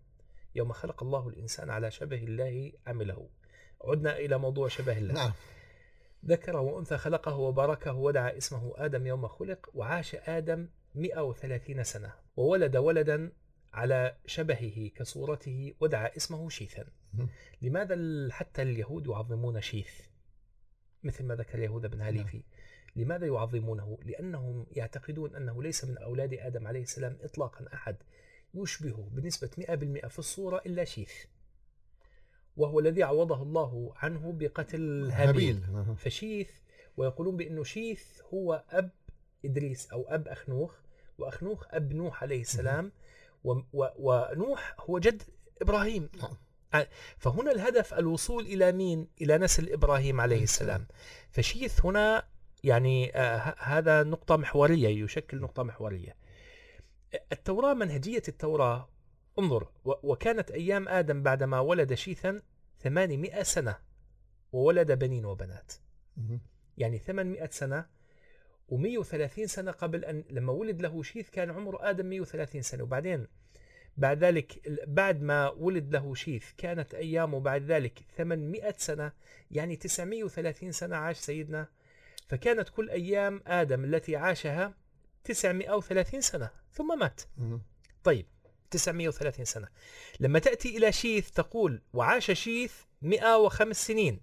يوم خلق الله الإنسان على شبه الله عمله. عدنا إلى موضوع شبه الله. نعم. ذكر وأنثى خلقه وباركه ودعا اسمه آدم يوم خلق وعاش آدم 130 سنة وولد ولدا على شبهه كصورته ودعا اسمه شيثا. لماذا حتى اليهود يعظمون شيث؟ مثل ما ذكر يهوذا بن هاليفي. لماذا يعظمونه؟ لأنهم يعتقدون أنه ليس من أولاد آدم عليه السلام إطلاقا أحد. يشبهه بنسبة 100% في الصورة إلا شيث وهو الذي عوضه الله عنه بقتل هابيل. هابيل. فشيث ويقولون بأنه شيث هو أب إدريس أو أب أخنوخ وأخنوخ أب نوح عليه السلام و و ونوح هو جد إبراهيم. نعم. فهنا الهدف الوصول إلى مين؟ إلى نسل إبراهيم عليه السلام. فشيث هنا يعني آه هذا نقطة محورية يشكل نقطة محورية. التوراة منهجية التوراة. انظر وكانت أيام آدم بعدما ولد شيثا 800 سنة وولد بنين وبنات. يعني 800 سنة و130 سنة قبل أن لما ولد له شيث كان عمر آدم 130 سنة. وبعدين بعد ذلك بعد ما ولد له شيث كانت أيامه بعد ذلك 800 سنة يعني 930 سنة عاش سيدنا. فكانت كل أيام آدم التي عاشها 930 سنة ثم مات. طيب 930 سنة. لما تأتي إلى شيث تقول وعاش شيث 105 سنين.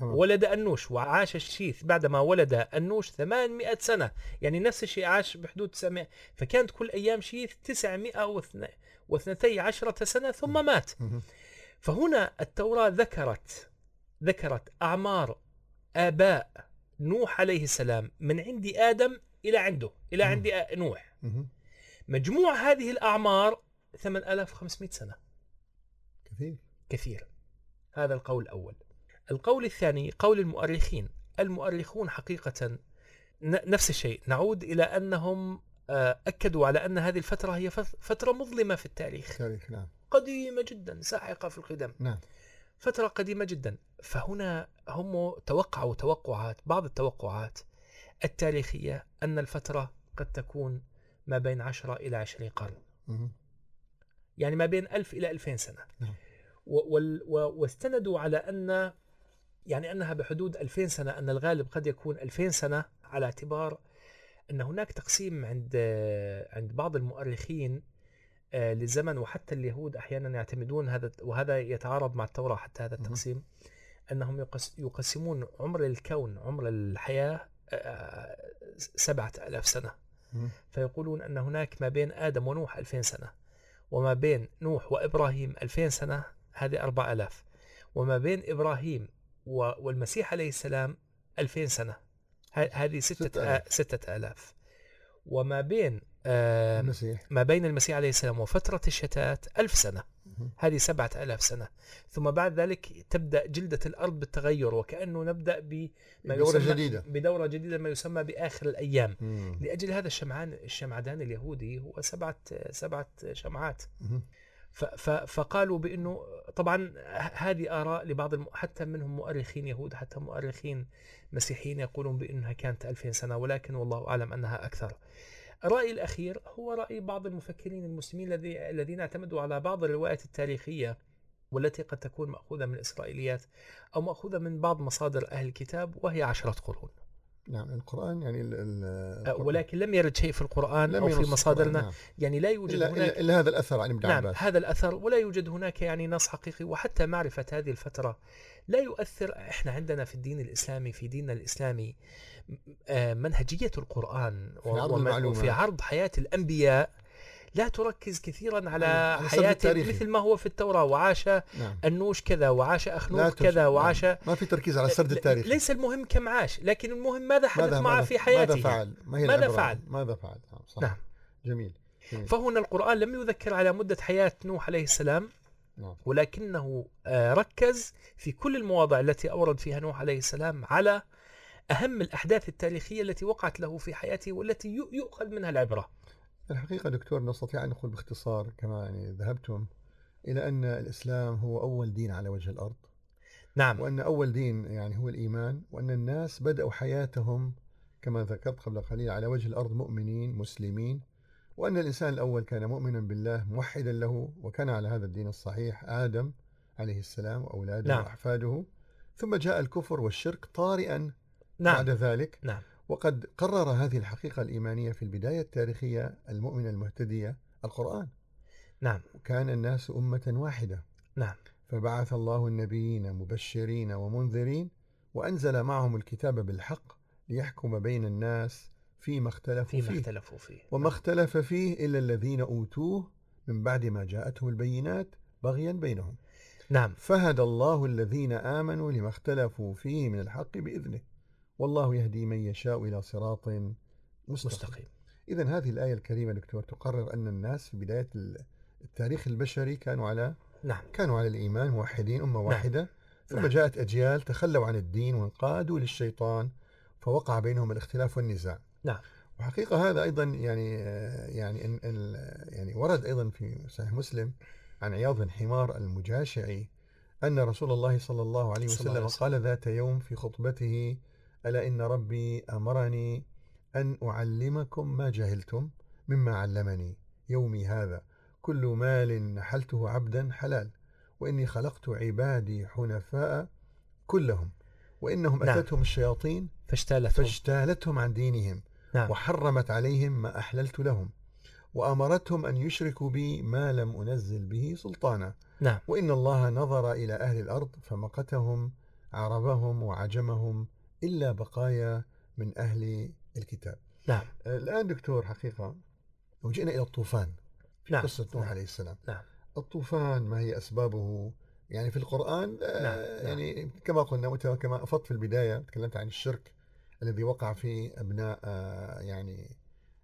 ولد أنوش وعاش الشيث بعدما ولد أنوش 800 سنة. يعني نفس الشيء عاش بحدود 900 فكانت كل أيام شيث 912 سنة ثم مات. فهنا التوراة ذكرت ذكرت أعمار آباء نوح عليه السلام من عند آدم إلى عنده إلى مم. عند آ- نوح. مجموع هذه الأعمار 8500 سنة. كثير. كثير. هذا القول الأول. القول الثاني قول المؤرخين. المؤرخون حقيقة ن- نفس الشيء. نعود إلى أنهم آه، أكدوا على أن هذه الفترة هي فت- فترة مظلمة في التاريخ. تاريخ نعم. قديمة جدا ساحقة في القدم. نعم. فترة قديمة جدا. فهنا هم توقعوا توقعات بعض التوقعات التاريخية أن الفترة قد تكون ما بين عشرة إلى عشرين قرن مهم. يعني ما بين ألف إلى ألفين سنة نعم. واستندوا على أن يعني أنها بحدود ألفين سنة أن الغالب قد يكون ألفين سنة على اعتبار أن هناك تقسيم عند عند بعض المؤرخين آه، للزمن وحتى اليهود أحيانا يعتمدون هذا وهذا يتعارض مع التوراة حتى هذا. التقسيم أنهم يقس- يقسمون عمر الكون عمر الحياة سبعة ألاف سنة. فيقولون أن هناك ما بين آدم ونوح ألفين سنة وما بين نوح وإبراهيم ألفين سنة هذه أربع ألاف وما بين إبراهيم والمسيح عليه السلام ألفين سنة هذه ستة ستة, آلاف. ستة آلاف وما بين آه المسيح ما بين المسيح عليه السلام وفترة الشتات ألف سنة مهم. هذه سبعة ألاف سنة. ثم بعد ذلك تبدأ جلدة الأرض بالتغير وكأنه نبدأ بما دورة يسمى جديدة. بدورة جديدة ما يسمى بآخر الأيام. مم. لأجل هذا الشمعان الشمعدان اليهودي هو سبعة سبعة شمعات. ف- فقالوا بأنه طبعا هذه آراء لبعض الم... حتى منهم مؤرخين يهود حتى مؤرخين مسيحيين يقولون بأنها كانت 2000 سنة ولكن والله أعلم أنها أكثر. الرأي الأخير هو رأي بعض المفكرين المسلمين الذي الذين اعتمدوا على بعض الروايات التاريخية والتي قد تكون مأخوذة من إسرائيليات أو مأخوذة من بعض مصادر أهل الكتاب وهي عشرة قرون. نعم القرآن يعني ال ال أه، ولكن لم يرد شيء في القرآن لم أو في القرآن، مصادرنا. نعم. يعني لا يوجد إلا, هناك إلا, هذا الأثر عن ابن نعم عباس. هذا الأثر ولا يوجد هناك يعني نص حقيقي. وحتى معرفة هذه الفترة لا يؤثر. إحنا عندنا في الدين الإسلامي في ديننا الإسلامي آه، منهجية القرآن في عرض. وفي عرض حياة الأنبياء لا تركز كثيرا على حياة التاريخي. مثل ما هو في التوراة وعاش نعم النوش كذا وعاش أخنوخ كذا نعم. وعاش ما في تركيز على السرد التاريخي ليس المهم كم عاش لكن المهم ماذا حدث ماذا معه ماذا في حياته ماذا فعل ما هي ماذا؟ فعل؟ ماذا فعل نعم صح نعم. جميل جميل. فهنا القرآن لم يذكر على مدة حياة نوح عليه السلام نعم ولكنه آه، ركز في كل المواضع التي أورد فيها نوح عليه السلام على أهم الأحداث التاريخية التي وقعت له في حياته والتي يؤخذ منها العبرة الحقيقة دكتور نستطيع أن نقول باختصار كما يعني ذهبتم إلى أن الإسلام هو أول دين على وجه الأرض. نعم. وأن أول دين يعني هو الإيمان. وأن الناس بدأوا حياتهم كما ذكرت قبل قليل على وجه الأرض مؤمنين مسلمين. وأن الإنسان الأول كان مؤمنا بالله موحدا له وكان على هذا الدين الصحيح آدم عليه السلام وأولاده نعم. وأحفاده. ثم جاء الكفر والشرك طارئا نعم. بعد ذلك. نعم. وقد قرر هذه الحقيقة الإيمانية في البداية التاريخية المؤمنة المهتدية القرآن. نعم. وكان الناس أمة واحدة. نعم. فبعث الله النبيين مبشرين ومنذرين وأنزل معهم الكتاب بالحق ليحكم بين الناس فيما اختلفوا فيما فيه. اختلفوا فيه. وما اختلف فيه إلا الذين أوتوه من بعد ما جاءتهم البينات بغيا بينهم. نعم. فهدى الله الذين آمنوا لما اختلفوا فيه من الحق بإذنه. والله يهدي من يشاء إلى صراط مستقيم مستقيم إذا هذه الآية الكريمة دكتور تقرر أن الناس في بداية التاريخ البشري كانوا على نعم كانوا على الإيمان موحدين أمة واحدة ثم نعم. جاءت أجيال تخلوا عن الدين وانقادوا للشيطان فوقع بينهم الاختلاف والنزاع نعم. وحقيقة هذا أيضا يعني يعني إن يعني ورد أيضا في صحيح مسلم عن عياض بن حمار المجاشعي أن رسول الله صلى الله عليه صلى الله وسلم عليه وسلم. قال ذات يوم في خطبته ألا إن ربي أمرني أن أعلمكم ما جهلتم مما علمني يومي هذا. كل مال نحلته عبدا حلال. وإني خلقت عبادي حنفاء كلهم. وإنهم نعم. أتتهم الشياطين فاجتالتهم. فاجتالتهم عن دينهم. نعم. وحرمت عليهم ما أحللت لهم. وأمرتهم أن يشركوا بي ما لم أنزل به سلطانا. نعم. وإن الله نظر إلى أهل الأرض فمقتهم عربهم وعجمهم. إلا بقايا من أهل الكتاب نعم الآن دكتور حقيقة لو جئنا إلى الطوفان في نعم. قصة نوح نعم. عليه السلام نعم. الطوفان ما هي أسبابه يعني في القرآن آه، نعم. نعم. يعني كما قلنا كما أفضت في البداية تكلمت عن الشرك الذي وقع في أبناء آه، يعني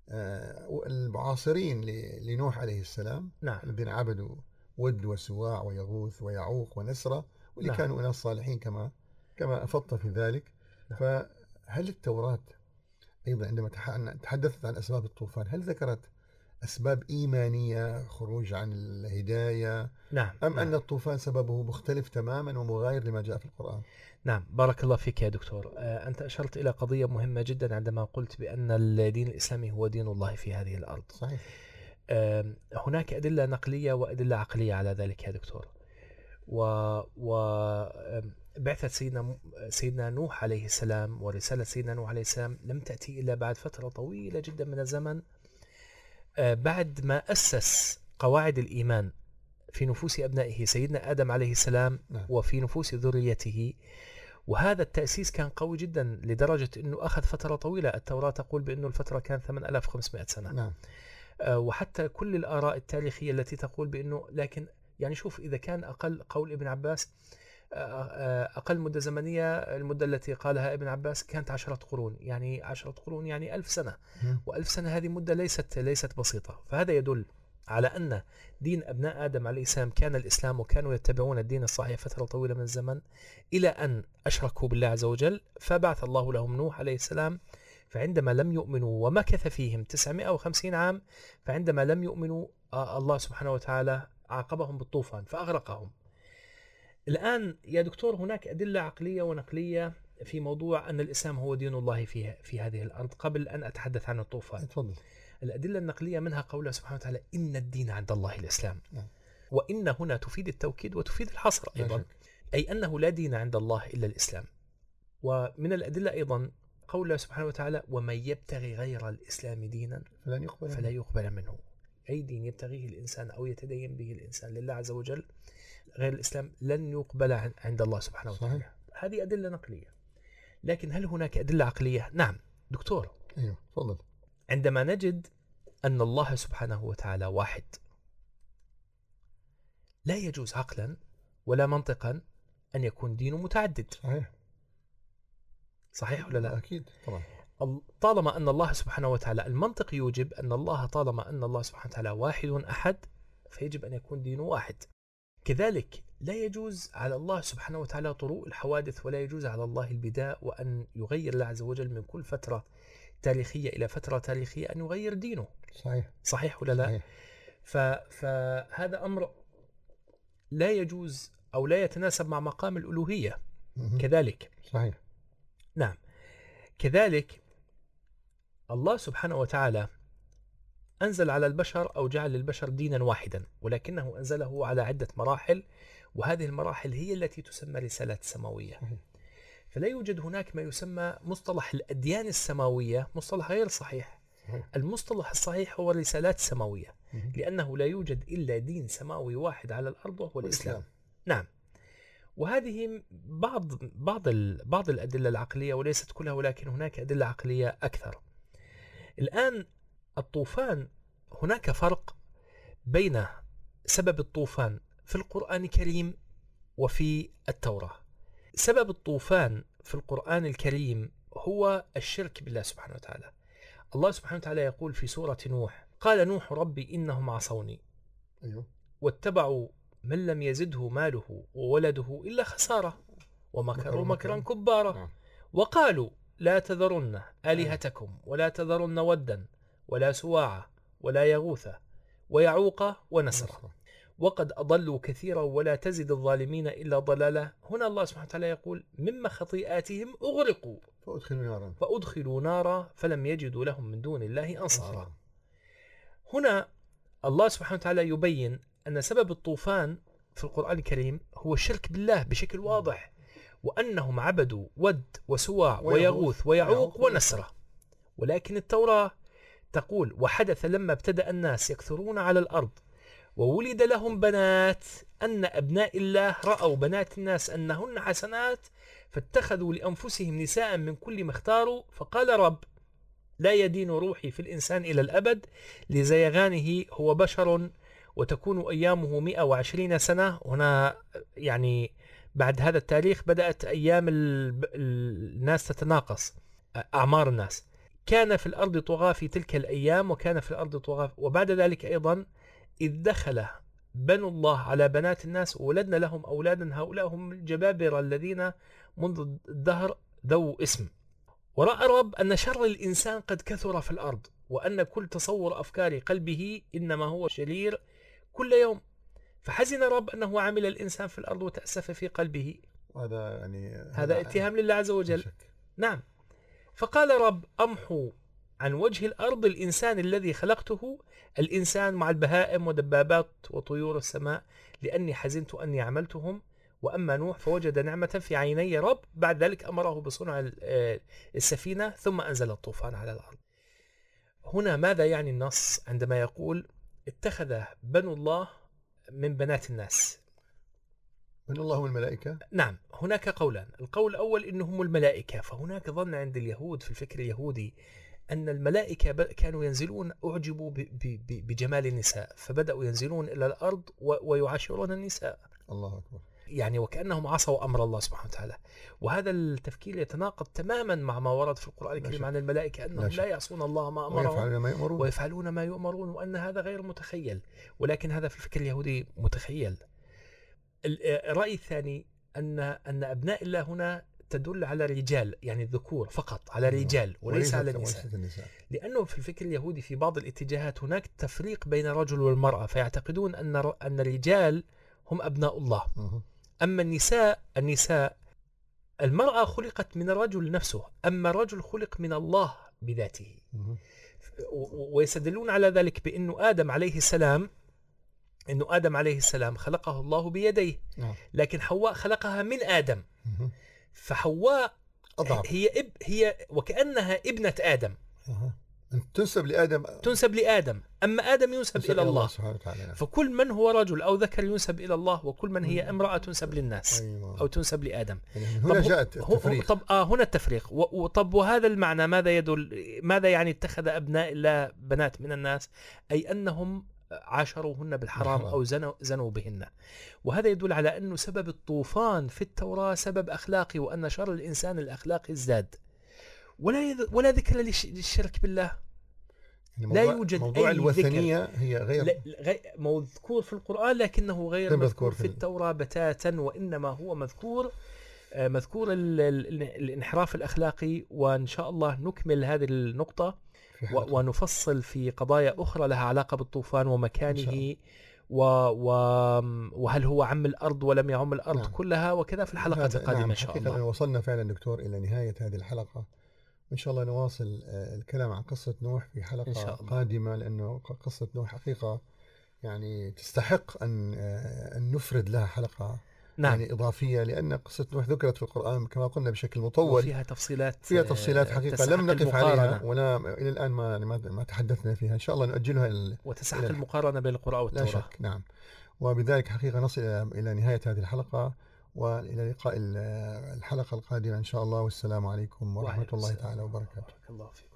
آه، المعاصرين لنوح عليه السلام نعم الذين عبدوا ود وسواع ويغوث ويعوق ونسرة واللي نعم. كانوا ناس صالحين كما كما أفضت في ذلك نعم. فهل التوراة أيضا عندما تح- تحدثت عن أسباب الطوفان هل ذكرت أسباب إيمانية خروج عن الهداية؟ نعم أم نعم. أن الطوفان سببه مختلف تماما ومغاير لما جاء في القرآن؟ نعم بارك الله فيك يا دكتور. آه، أنت أشرت إلى قضية مهمة جدا عندما قلت بأن الدين الإسلامي هو دين الله في هذه الأرض. صحيح. هناك أدلة نقلية وأدلة عقلية على ذلك يا دكتور. و, و بعثة سيدنا سيدنا نوح عليه السلام ورسالة سيدنا نوح عليه السلام لم تأتي إلا بعد فترة طويلة جدا من الزمن. آه، بعد ما أسس قواعد الإيمان في نفوس أبنائه سيدنا آدم عليه السلام نعم. وفي نفوس ذريته وهذا التأسيس كان قوي جدا لدرجة أنه أخذ فترة طويلة. التوراة تقول بأنه الفترة كان 8500 سنة. نعم. آه، وحتى كل الآراء التاريخية التي تقول بأنه لكن يعني شوف إذا كان أقل قول ابن عباس أقل مدة زمنية المدة التي قالها ابن عباس كانت عشرة قرون يعني عشرة قرون يعني ألف سنة. وألف سنة هذه مدة ليست ليست بسيطة. فهذا يدل على أن دين أبناء آدم عليه السلام كان الإسلام وكانوا يتبعون الدين الصحيح فترة طويلة من الزمن إلى أن أشركوا بالله عز وجل فبعث الله لهم نوح عليه السلام فعندما لم يؤمنوا ومكث فيهم 950 عام فعندما لم يؤمنوا آه، الله سبحانه وتعالى عاقبهم بالطوفان فأغرقهم. الآن يا دكتور هناك أدلة عقلية ونقلية في موضوع أن الإسلام هو دين الله في, في هذه الأرض قبل أن أتحدث عن الطوفان. تفضل الأدلة النقلية منها قوله سبحانه وتعالى إن الدين عند الله الإسلام. نعم. وإن هنا تفيد التوكيد وتفيد الحصر أيضا. أي أنه لا دين عند الله إلا الإسلام. ومن الأدلة أيضا قوله سبحانه وتعالى ومن يبتغي غير الإسلام دينا فلن يقبل فلا يقبل منه. أي دين يبتغيه الإنسان أو يتدين به الإنسان لله عز وجل غير الإسلام لن يقبل عن- عند الله سبحانه وتعالى. صحيح هذه أدلة نقلية. لكن هل هناك أدلة عقلية؟ نعم. دكتور. أيوه تفضل. عندما نجد أن الله سبحانه وتعالى واحد لا يجوز عقلا ولا منطقا أن يكون دينه متعدد. صحيح. صحيح ولا لا؟ أكيد طبعا. ال- طالما أن الله سبحانه وتعالى المنطق يوجب أن الله طالما أن الله سبحانه وتعالى واحد أحد فيجب أن يكون دينه واحد. كذلك لا يجوز على الله سبحانه وتعالى طروء الحوادث ولا يجوز على الله البداء وأن يغير الله عز وجل من كل فترة تاريخية إلى فترة تاريخية أن يغير دينه. صحيح. صحيح ولا لا؟ صحيح. ف... فهذا أمر لا يجوز أو لا يتناسب مع مقام الألوهية. مهم. كذلك. صحيح. نعم. كذلك الله سبحانه وتعالى أنزل على البشر أو جعل للبشر دينا واحدا ولكنه أنزله على عدة مراحل وهذه المراحل هي التي تسمى رسالات سماوية. فلا يوجد هناك ما يسمى مصطلح الأديان السماوية مصطلح غير صحيح. المصطلح الصحيح هو الرسالات السماوية. لأنه لا يوجد إلا دين سماوي واحد على الأرض وهو الإسلام. نعم وهذه بعض بعض بعض الأدلة العقلية وليست كلها ولكن هناك أدلة عقلية أكثر. الآن الطوفان هناك فرق بين سبب الطوفان في القرآن الكريم وفي التوراة. سبب الطوفان في القرآن الكريم هو الشرك بالله سبحانه وتعالى. الله سبحانه وتعالى يقول في سورة نوح: قال نوح ربي إنهم عصوني أيوه واتبعوا من لم يزده ماله وولده إلا خسارة ومكروا مكروا مكرا. كبارا نعم. وقالوا لا تذرن آلهتكم ولا تذرن ودا ولا سواعا ولا يغوث ويعوق نصرة. وقد أضلوا كثيرا ولا تزد الظالمين إلا ضلالا. هنا الله سبحانه وتعالى يقول مما خطيئاتهم أغرقوا. فأدخلوا نارا. فأدخلوا نارا فلم يجدوا لهم من دون الله أنصارا. هنا الله سبحانه وتعالى يبين أن سبب الطوفان في القرآن الكريم هو الشرك بالله بشكل واضح وأنهم عبدوا ود وسواع ويغوث. ويعوق ونسرة ولكن التوراة تقول وحدث لما ابتدأ الناس يكثرون على الأرض وولد لهم بنات أن أبناء الله رأوا بنات الناس أنهن حسنات فاتخذوا لأنفسهم نساء من كل ما اختاروا فقال رب لا يدين روحي في الإنسان إلى الأبد لزيغانه هو بشر وتكون أيامه 120 سنة. هنا يعني بعد هذا التاريخ بدأت أيام ال- الناس تتناقص أعمار الناس. كان في الأرض طغاة في تلك الأيام وكان في الأرض طغاة. وبعد ذلك أيضا إذ دخل بنو الله على بنات الناس وولدنا لهم أولادا هؤلاء هم الجبابرة الذين منذ الدهر ذو اسم. ورأى رب أن شر الإنسان قد كثر في الأرض وأن كل تصور أفكار قلبه إنما هو شرير كل يوم. فحزن رب أنه عمل الإنسان في الأرض وتأسف في قلبه. وهذا يعني هذا اتهام لله عز وجل. نعم. فقال رب أمحو عن وجه الأرض الإنسان الذي خلقته الإنسان مع البهائم ودبابات وطيور السماء لأني حزنت أني عملتهم. وأما نوح فوجد نعمة في عيني رب بعد ذلك أمره بصنع آه، السفينة ثم أنزل الطوفان على الأرض. هنا ماذا يعني النص عندما يقول اتخذ بنو الله من بنات الناس؟ من الله والملائكة نعم هناك قولان. القول الأول إنهم الملائكة فهناك ظن عند اليهود في الفكر اليهودي أن الملائكة كانوا ينزلون أعجبوا بجمال النساء فبدأوا ينزلون إلى الأرض ويعاشرون النساء. الله أكبر. يعني وكأنهم عصوا أمر الله سبحانه وتعالى. وهذا التفكير يتناقض تماما مع ما ورد في القرآن الكريم. عن الملائكة أنهم لا لا. يعصون الله ما أمرهم ويفعلون ما يؤمرون. ويفعلون ما يؤمرون وأن هذا غير متخيل. ولكن هذا في الفكر اليهودي متخيل. الرأي الثاني أن أن أبناء الله هنا تدل على الرجال يعني الذكور فقط على الرجال وليس وليست- على النساء النساء. لأنه في الفكر اليهودي في بعض الاتجاهات هناك تفريق بين الرجل والمرأة فيعتقدون أن أن الرجال هم أبناء الله. أما النساء النساء المرأة خلقت من الرجل نفسه أما الرجل خلق من الله بذاته. ويستدلون على ذلك بأنه آدم عليه السلام أنه آدم عليه السلام خلقه الله بيديه. نعم. لكن حواء خلقها من آدم. مه. فحواء أضعف. هي اب هي وكأنها ابنة آدم. أها. أن تنسب لآدم. تنسب لآدم. أما آدم ينسب تنسب إلى الله سبحانه وتعالى. نعم. فكل من هو رجل أو ذكر ينسب إلى الله وكل من هي امرأة تنسب للناس أيوة. أو تنسب لآدم. يعني هنا طب جاءت التفريق. طب آه هنا التفريق. وطب وهذا المعنى ماذا يدل ماذا يعني اتخذ أبناء الله بنات من الناس؟ أي أنهم عاشروهن بالحرام بالحرام. أو زنوا, زنوا بهن وهذا يدل على أنه سبب الطوفان في التوراة سبب أخلاقي وأن شر الإنسان الأخلاقي ازداد ولا. ولا ذكر للش- للشرك بالله يعني لا يوجد موضوع أي ذكر. الوثنية هي غير. مذكور في القرآن لكنه غير مذكور في في ال- التوراة بتاتا وإنما هو مذكور آه، مذكور ال... ال... الانحراف الأخلاقي وإن شاء الله نكمل هذه النقطة في. ونفصل في قضايا أخرى لها علاقة بالطوفان ومكانه. و... و... وهل هو عم الأرض ولم يعم الأرض نعم. كلها وكذا في الحلقة القادمة نعم إن شاء حقيقة الله وصلنا فعلا دكتور إلى نهاية هذه الحلقة وإن شاء الله نواصل آه، الكلام عن قصة نوح في حلقة إن شاء الله. قادمة لأنه قصة نوح حقيقة يعني تستحق أن آه، أن نفرد لها حلقة نعم. يعني إضافية لأن قصة نوح ذكرت في القرآن كما قلنا بشكل مطول. وفيها تفصيلات فيها آه، تفصيلات حقيقة تستحق لم نقف المقارنة. عليها ولا إلى الآن ما ما ما تحدثنا فيها. إن شاء الله نؤجلها إلى- المقارنة بين القرآن لا والتوراة شك. نعم. وبذلك حقيقة نصل إلى- نهاية هذه الحلقة وإلى لقاء ال- الحلقة القادمة إن شاء الله. والسلام عليكم ورحمة وعليكم الله. تعالى وبركاته. بارك الله فيكم.